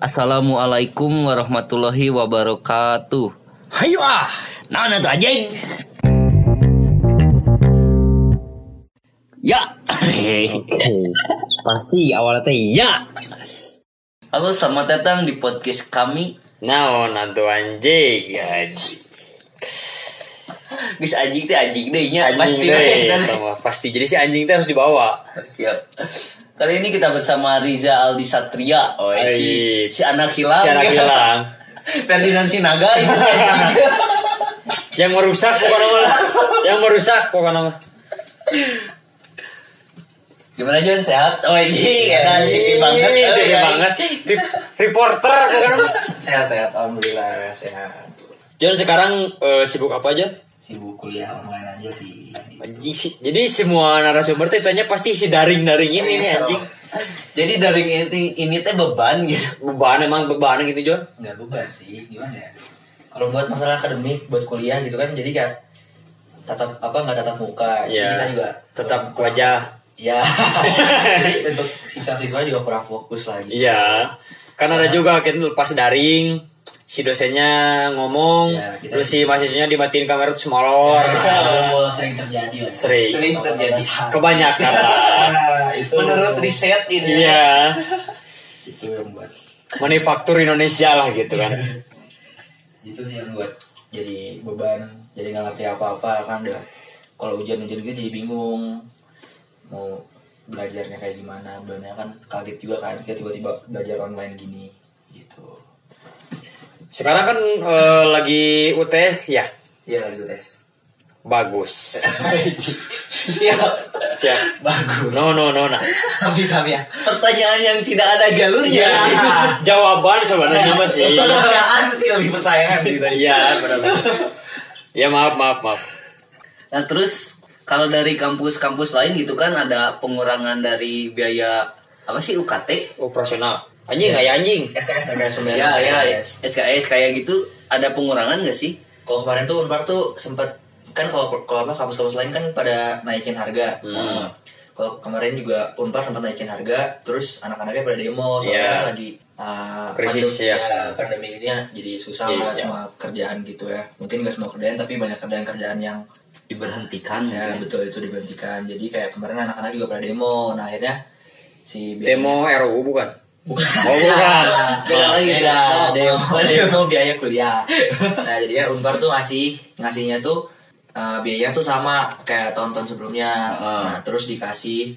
Assalamualaikum warahmatullahi wabarakatuh. Hayo ah, nah tuh anjing. Ya. Pasti awalnya teh ya. Halo, selamat datang di podcast kami. Nah, nanti anjing, anjing. Guys anjing teh anjing deh nya pasti deh, sama pasti. Jadi si anjing teh harus dibawa. Siap. Kali ini kita bersama Riza Aldi Satria. Oh, Hai. si, si anak hilang. Si anak ya. hilang. Ferdinand Sinaga itu. Yang merusak pokoknya mah. Yang merusak pokoknya mah. Gimana John sehat? Oh ya kan anjing banget. Iya. banget. Reporter pokoknya mah. sehat sehat alhamdulillah sehat John sekarang eh, sibuk apa aja? Sibuk kuliah online aja sih sih. Jadi semua narasumber teh tanya pasti si daring-daring ini nih anjing. Jadi dari ini ini teh beban gitu. Beban emang beban gitu John. nggak beban sih gimana ya kalau buat masalah akademik buat kuliah gitu kan jadi kayak tatap apa nggak tatap muka jadi Iya. kita juga Tetap kurang- wajah. ya jadi untuk siswa-siswa juga kurang fokus lagi Iya. Kan ada juga kan pas daring si dosennya ngomong, kita- terus si mahasiswanya dimatiin kamera terus molor. Oh, sering terjadi. Sering. Sering terjadi. Kebanyakan lah. Nah, itu Menurut riset ini. Iya. itu yang buat Manufaktur Indonesia lah gitu kan. itu sih yang buat jadi beban jadi nggak ngerti apa-apa kan udah kalau hujan-hujan gitu jadi bingung mau belajarnya kayak gimana benernya kan kaget juga kan kita tiba-tiba belajar online gini gitu Sekarang kan eh, lagi UTS ya. iya lagi tes Bagus. Siap. Siap. bagus No no no nah. habis ya Pertanyaan yang tidak ada galurnya. Jawaban sebenarnya masih. pertanyaan sih lebih pertanyaan tadi Iya benar-benar. Ya maaf maaf maaf. Nah terus kalau dari kampus-kampus lain gitu kan ada pengurangan dari biaya apa sih UKT? Operasional. Anjing kayak anjing. SKS ada sumber Ya, ya, SKS kayak gitu ada pengurangan gak sih? kalau kemarin tuh Unpar tuh sempet kan kalau kalau apa kampus-kampus lain kan pada naikin harga Hmm. kalau kemarin juga Unpar sempat naikin harga terus anak-anaknya pada demo soalnya Iya. kan lagi uh, Krisis, pandemi, ya. pandemi ini ya, jadi susah Iya. lah semua kerjaan gitu ya mungkin gak semua kerjaan tapi banyak kerjaan-kerjaan yang Diberhentikan ya mungkin. betul itu diberhentikan jadi kayak kemarin anak-anak juga pada demo nah akhirnya si Demo RUU bukan? Bukan Oh bukan. Beda lagi, beda beda. demo demo biaya kuliah nah jadinya Unpar tuh ngasih ngasihnya tuh uh, biaya tuh sama kayak tahun-tahun sebelumnya nah terus dikasih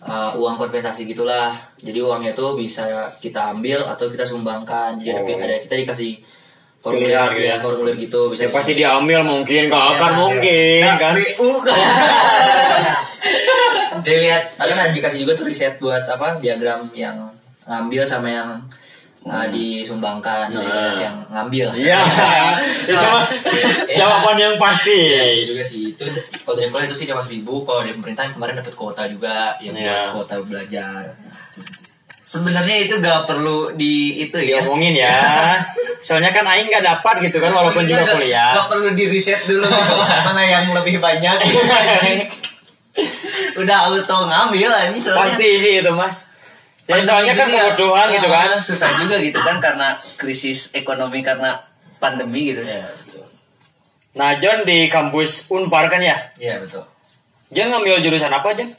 uh, uang kompensasi gitulah jadi uangnya tuh bisa kita ambil atau kita sumbangkan jadi ada- Oh. ada kita dikasih formulir Pilihan gitu ya, ya. formulir gitu bisa Ya pasti diambil mungkin, gak akan Ya, mungkin Nah, kan. BU. Dilihat, ada kan dikasih juga tuh riset buat apa diagram yang ngambil sama yang uh, disumbangkan, jadi Nah. banyak yang ngambil. Iya, itu mah jawaban yang pasti. Iya juga sih itu kalau dari sekolah itu sih dia masih ibu kalau dari pemerintahan kemarin dapat kuota juga yang Iya. buat kuota belajar Sebenarnya itu gak perlu di itu ya. Diomongin ya. Soalnya kan Aing gak dapat gitu kan walaupun juga Gak- kuliah. Gak perlu di riset dulu gitu. mana yang lebih banyak. Udah auto ngambil anjing soalnya. Pasti sih itu mas. Jadi Pandemi soalnya kan ya, kebutuhan gitu ah, kan. Susah juga gitu kan karena krisis ekonomi karena pandemi gitu. ya betul Nah John di kampus Unpar kan ya. iya betul John ngambil jurusan apa John?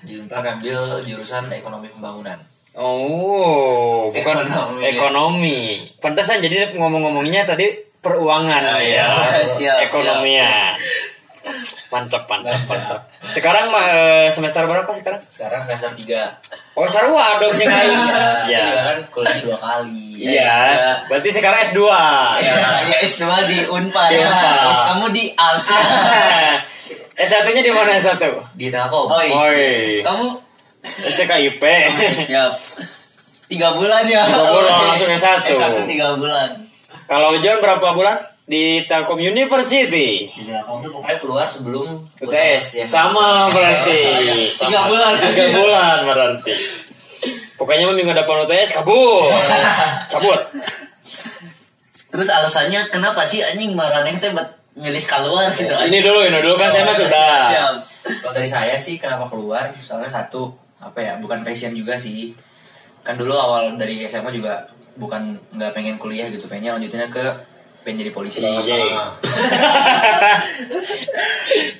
di Unpar ngambil jurusan ekonomi pembangunan Oh, bukan Ekonomi. ekonomi. Pantesan jadi ngomong-ngomongnya tadi peruangan ya. siap, Ekonomi ya. Mantap, mantap, mantap. Sekarang mah, eh, semester berapa sekarang? sekarang semester 3 Oh, sarua dong sih Aing. ya. Ya. kan kuliah dua kali Iya, berarti sekarang S2. Ya, ya S2 di Unpar. Di ya. Unpar. Terus kamu di ALS. S1-nya di mana S1? di Telkom Oh, iya. Oi. Kamu STKIP. siap. Tiga bulan ya. Tiga bulan, langsung S1. S1 tiga bulan. Kalau John berapa bulan? Di Telkom University. di Telkom tuh pokoknya keluar sebelum UTS ya. sama berarti. Tiga bulan. tiga bulan berarti. Pokoknya minggu depan UTS kabur. Cabut. Terus alasannya kenapa sih anjing maraneh teh milih keluar gitu. Ini dulu ini dulu kan saya mah sudah. Kalau dari saya sih kenapa keluar? Soalnya satu apa ya bukan passion juga sih. Kan dulu awal dari SMA juga bukan nggak pengen kuliah gitu. Pengennya lanjutinnya ke pengen jadi polisi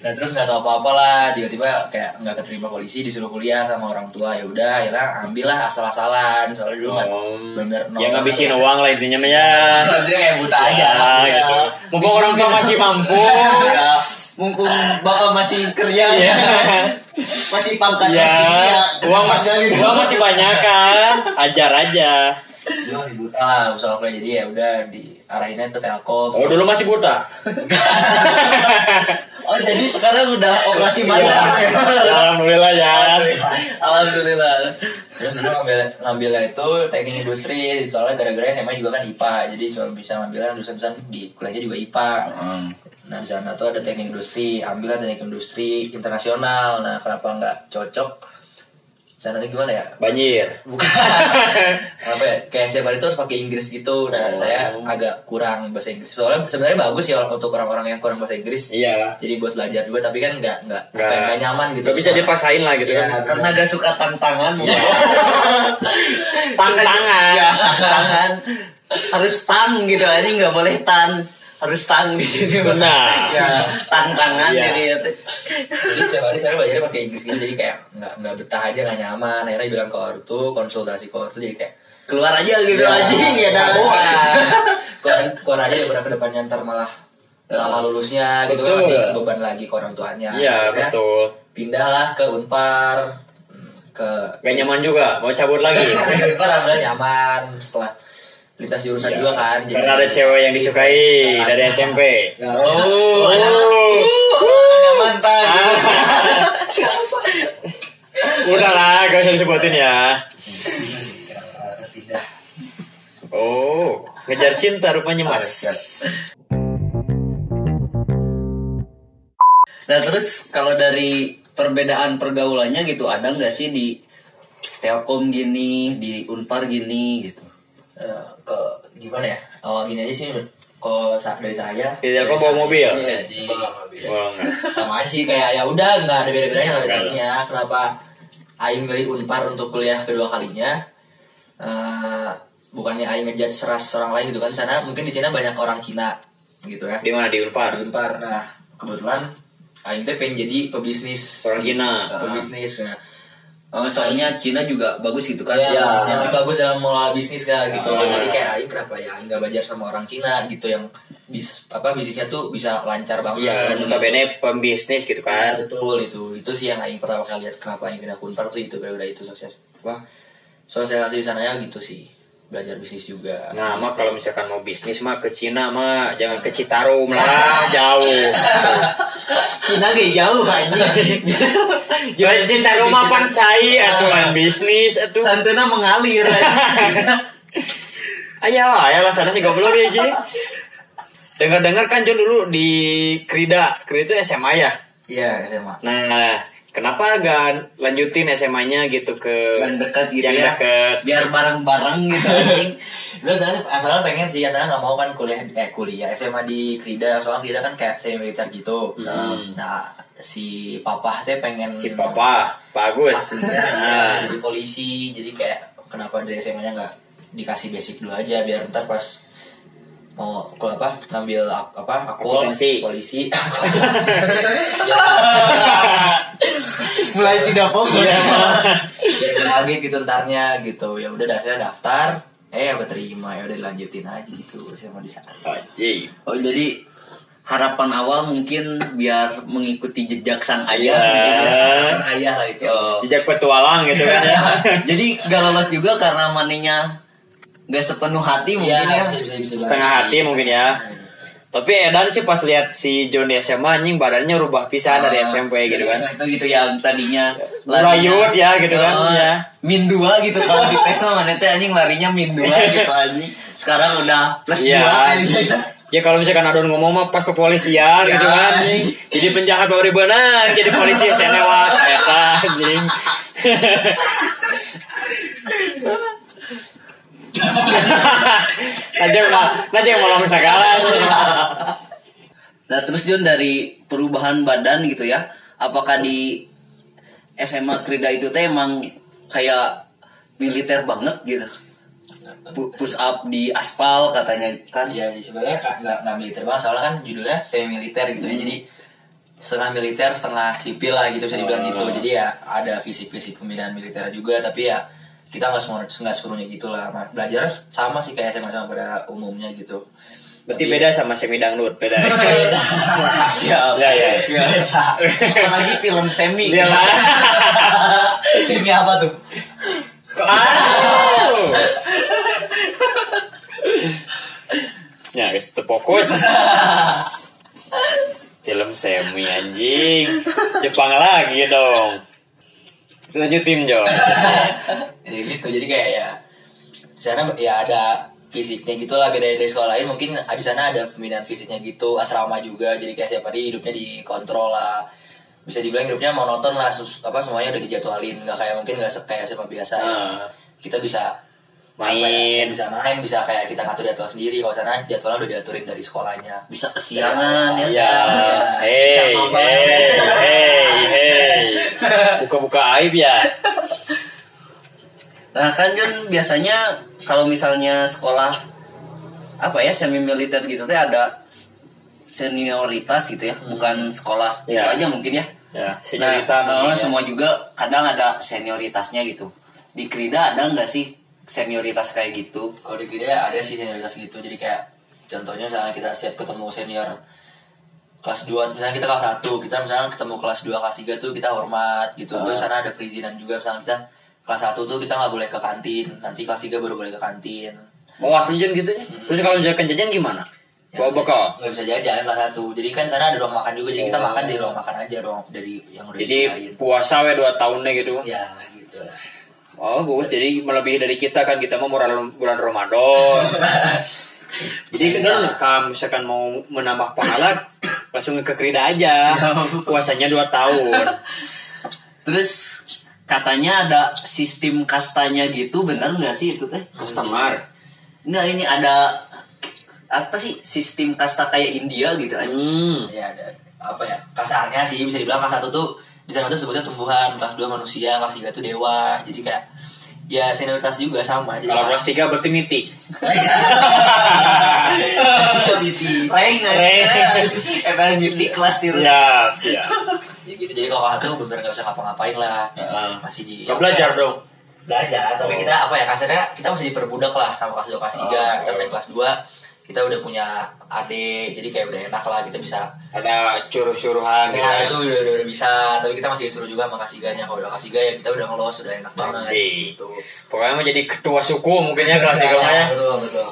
nah terus nggak tahu apa apa lah tiba-tiba kayak nggak keterima polisi disuruh kuliah sama orang tua ya udah ya lah ambil lah asal-asalan soalnya dulu kan Oh. bener Ya ngabisin uang lah intinya mah ya. Maksudnya kayak buta aja Ya, gitu. Mumpung orang tua masih mampu. Ya, mumpung bapak masih kerja Iya. masih pangkatnya Ya, tinggi ya uang masih uang masih banyak kan. Ajar aja. dulu masih buta lah usaha kuliah jadi ya udah diarahinnya ke telkom. Oh dulu masih buta. oh jadi sekarang udah operasi mata Ya, Alhamdulillah ya. alhamdulillah. Terus dulu ngambil ngambilnya itu teknik industri. Soalnya gara-gara SMA juga kan IPA jadi cuma bisa ngambilnya jurusan-jurusan di kuliahnya juga IPA nah di sana tuh ada teknik industri. Ambillah teknik industri internasional. Nah kenapa nggak cocok sana gimana ya? Banjir. bukan. Apa ya? Kayak setiap hari itu harus pakai Inggris gitu. Nah saya agak kurang bahasa Inggris. Soalnya sebenarnya bagus ya untuk orang-orang yang kurang bahasa Inggris. Iya. jadi buat belajar juga tapi kan nggak nggak ya, nggak. nyaman gitu. Gak bisa dipaksain lah gitu Iya. kan. karena gak suka tantangan. Mungkin Tantangan. ya tantangan. Harus tang gitu aja nggak boleh tan harus tang di sini Benar. ya tantangan jadi ya teh. jadi setiap hari saya belajarnya pakai Inggris gitu jadi kayak nggak nggak betah aja nggak nyaman akhirnya bilang ke ortu konsultasi ke ortu jadi kayak keluar aja gitu ya, aja ya dah keluar, keluar aja daripada ke depannya ntar malah lama lulusnya gitu kan Betul. nanti beban lagi ke orang tuanya Iya betul. pindahlah ke unpar hmm, ke Gak nyaman juga. Mau cabut lagi. unpar alhamdulillah nyaman setelah lintas jurusan juga kan jadi- Iya. Karena ada cewek yang disukai dari SMP. Nggak, Oh. ada mantan Udah lah, gak usah disebutin ya. Oh, ngejar cinta rupanya mas. Nah terus kalau dari perbedaan pergaulannya gitu ada nggak sih di Telkom gini, di Unpar gini gitu? Eh, ke gimana ya oh gini aja sih kalau sa- dari saya bawa saya- mobil? Iya, di bawa mobil. Wah, enggak. sama aja sih kayak ya udah nggak ada beda-bedanya Nggak ada. rasanya kenapa Aing milih Unpar untuk kuliah kedua kalinya Eh, bukannya Aing ngejudge seras orang lain gitu kan sana mungkin di Cina banyak orang Cina gitu ya Di mana di Unpar? di Unpar nah kebetulan Aing teh pengen jadi pebisnis Orang Cina. pebisnis nah Oh, soalnya Cina juga bagus gitu kan ya, bisnisnya. bagus dalam mengelola bisnis kan gitu Ah. jadi kayak Aing kenapa ya Aing nggak belajar sama orang Cina gitu yang bis apa bisnisnya tuh bisa lancar banget Iya, notabene pembisnis gitu kan kan. betul itu itu sih yang Aing pertama kali lihat kenapa Aing pindah Unpar tuh itu gara-gara itu sukses apa sosialisasi di sananya gitu sih belajar bisnis juga Nah, mah kalau misalkan mau bisnis mah ke Cina mah jangan ke Citarum lah, jauh. Cina gak jauh aja. Jangan Citarum mah pancai aturan bisnis atuh. Santuna mengalir. Ayo, ayo lah sana sih goblok ya, Ji. Dengar-dengar kan John dulu di Krida, Krida itu SMA ya. iya SMA Nah, kenapa gak lanjutin SMA-nya gitu ke yang dekat gitu yang ya. dekat? Biar bareng-bareng gitu anjing. Asalnya, asalnya pengen sih, asalnya nggak mau kan kuliah eh kuliah SMA di Krida, soalnya Krida kan kayak semi militer gitu. Nah, si papa teh pengen Si Papa, Pak Agus. Nah, jadi polisi, jadi kayak kenapa dari SMA-nya nggak dikasih basic dulu aja biar ntar pas mau kalau apa ngambil apa akpol Akuntansi. polisi Mulai tidak fokus. Biar kaget gitu ntarnya gitu ya udah akhirnya daftar eh udah terima ya udah dilanjutin aja gitu sama di sana. Oh jadi harapan awal mungkin biar mengikuti jejak sang ayah Iya. gitu ya. Ayah lah itu Oh. Jejak petualang gitu kan ya. Jadi gak lolos juga karena maninya gak sepenuh hati mungkin Iya, ya. bisa, bisa, bisa Setengah hati sih. mungkin ya. Tapi Edan sih pas lihat si John di SMA anjing badannya rubah pisan dari SMP gitu kan. SMP gitu yang tadinya Rayut ya gitu kan, Oh, ya. Min 2 gitu kalau di mah mana teh anjing larinya min 2 gitu anjing. Sekarang udah plus 2 Iya. Ya kalau misalkan Adon ngomong mah pas kepolisian gitu Ya, kan. anjing. Jadi penjahat bawa ribenan, jadi polisi senewat eta anjing. Najak mah, najak malam segala. Nah terus John dari perubahan badan gitu ya, apakah di SMA Krida itu teh emang kayak militer banget gitu? pu- push up di aspal katanya kan Iya sih sebenarnya nggak nggak nggak militer banget soalnya kan judulnya semi militer gitu ya jadi setengah militer setengah sipil lah gitu bisa dibilang gitu jadi ya ada fisik-fisik pembinaan militer juga tapi ya kita nggak semua nggak sepenuhnya gitu lah Ma- belajar sama sih kayak SMA sama pada umumnya gitu Berarti Tapi- beda sama semi dangdut, beda. Ya, ya. Ya. apalagi film semi Iya lah. semi apa tuh aduh. Ya, guys, fokus. Film semi anjing. Jepang lagi dong. Lanjutin, Jo. ya gitu. Jadi kayak ya di sana ya ada fisiknya gitu lah beda dari sekolah lain. Mungkin di sana ada pembinaan fisiknya gitu asrama juga. Jadi kayak setiap hari hidupnya dikontrol lah. Bisa dibilang hidupnya monoton lah sus, apa semuanya udah dijadwalin. Nggak kayak mungkin nggak kayak SMA biasa. Ya. Ah. kita bisa Main. apa ya, bisa main bisa kayak kita ngatur jadwal sendiri. Kalau sana jadwalnya udah diaturin dari sekolahnya. Bisa kesiangan ya. Ya, hei, Sama hei, hei, hei. Buka-buka aib ya. Nah kan Jun biasanya kalau misalnya sekolah apa ya semi militer gitu teh ada senioritas gitu ya, bukan sekolah itu Ya. aja mungkin ya. Ya, Nah, seniorita mungkin ya. semua juga kadang ada senioritasnya gitu. Di Krida ada nggak sih senioritas kayak gitu? kalau di Krida ada sih senioritas gitu jadi kayak contohnya misalnya kita setiap ketemu senior kelas 2 misalnya kita kelas 1 kita misalnya ketemu kelas 2 kelas 3 tuh kita hormat gitu terus sana ada perizinan juga misalnya kita kelas 1 tuh kita nggak boleh ke kantin nanti kelas 3 baru boleh ke kantin Mau Jun gitu ya? Terus kalau jajan jajan gimana? Ya, Bawa bekal. nggak bisa jajan kelas 1 jadi kan sana ada ruang makan juga jadi kita makan di ruang makan aja ruang dari yang udah Jadi disediain puasa we 2 tahunnya gitu. ya gitu lah Oh, bagus. Jadi melebihi dari kita kan kita mau bulan bulan Ramadan. Jadi kan kalau misalkan mau menambah pahala langsung ke Krida aja. Puasanya 2 tahun. Terus katanya ada sistem kastanya gitu, benar nggak sih itu teh? Customer. Nggak ini ada apa sih sistem kasta kayak India gitu aja. Hmm. ya ada apa ya kasarnya sih bisa dibilang kelas 1 tuh di sana tuh sebutnya tumbuhan kelas 2 manusia kelas 3 tuh dewa jadi kayak ya senioritas juga sama jadi Kalau kelas 3 berarti mitik. Reng, Reng. emang di kelas itu. Siap, siap. Ya gitu jadi kalau kelas 1 bener nggak bisa ngapa-ngapain lah Heeh. masih di Gak belajar dong. belajar tapi kita apa ya kasarnya kita masih diperbudak lah sama kelas 2 kelas 3 kita naik kelas 2 kita udah punya adik jadi kayak udah enak lah kita bisa Ada curuh-curuhan gitu. Nah ya. itu udah, udah, udah bisa Tapi kita masih disuruh juga sama kasiganya Kalau udah kasiga ya kita udah ngelos Udah enak banget Nanti. gitu Pokoknya mau jadi ketua suku mungkin ya kelas 3 mah ya. Betul betul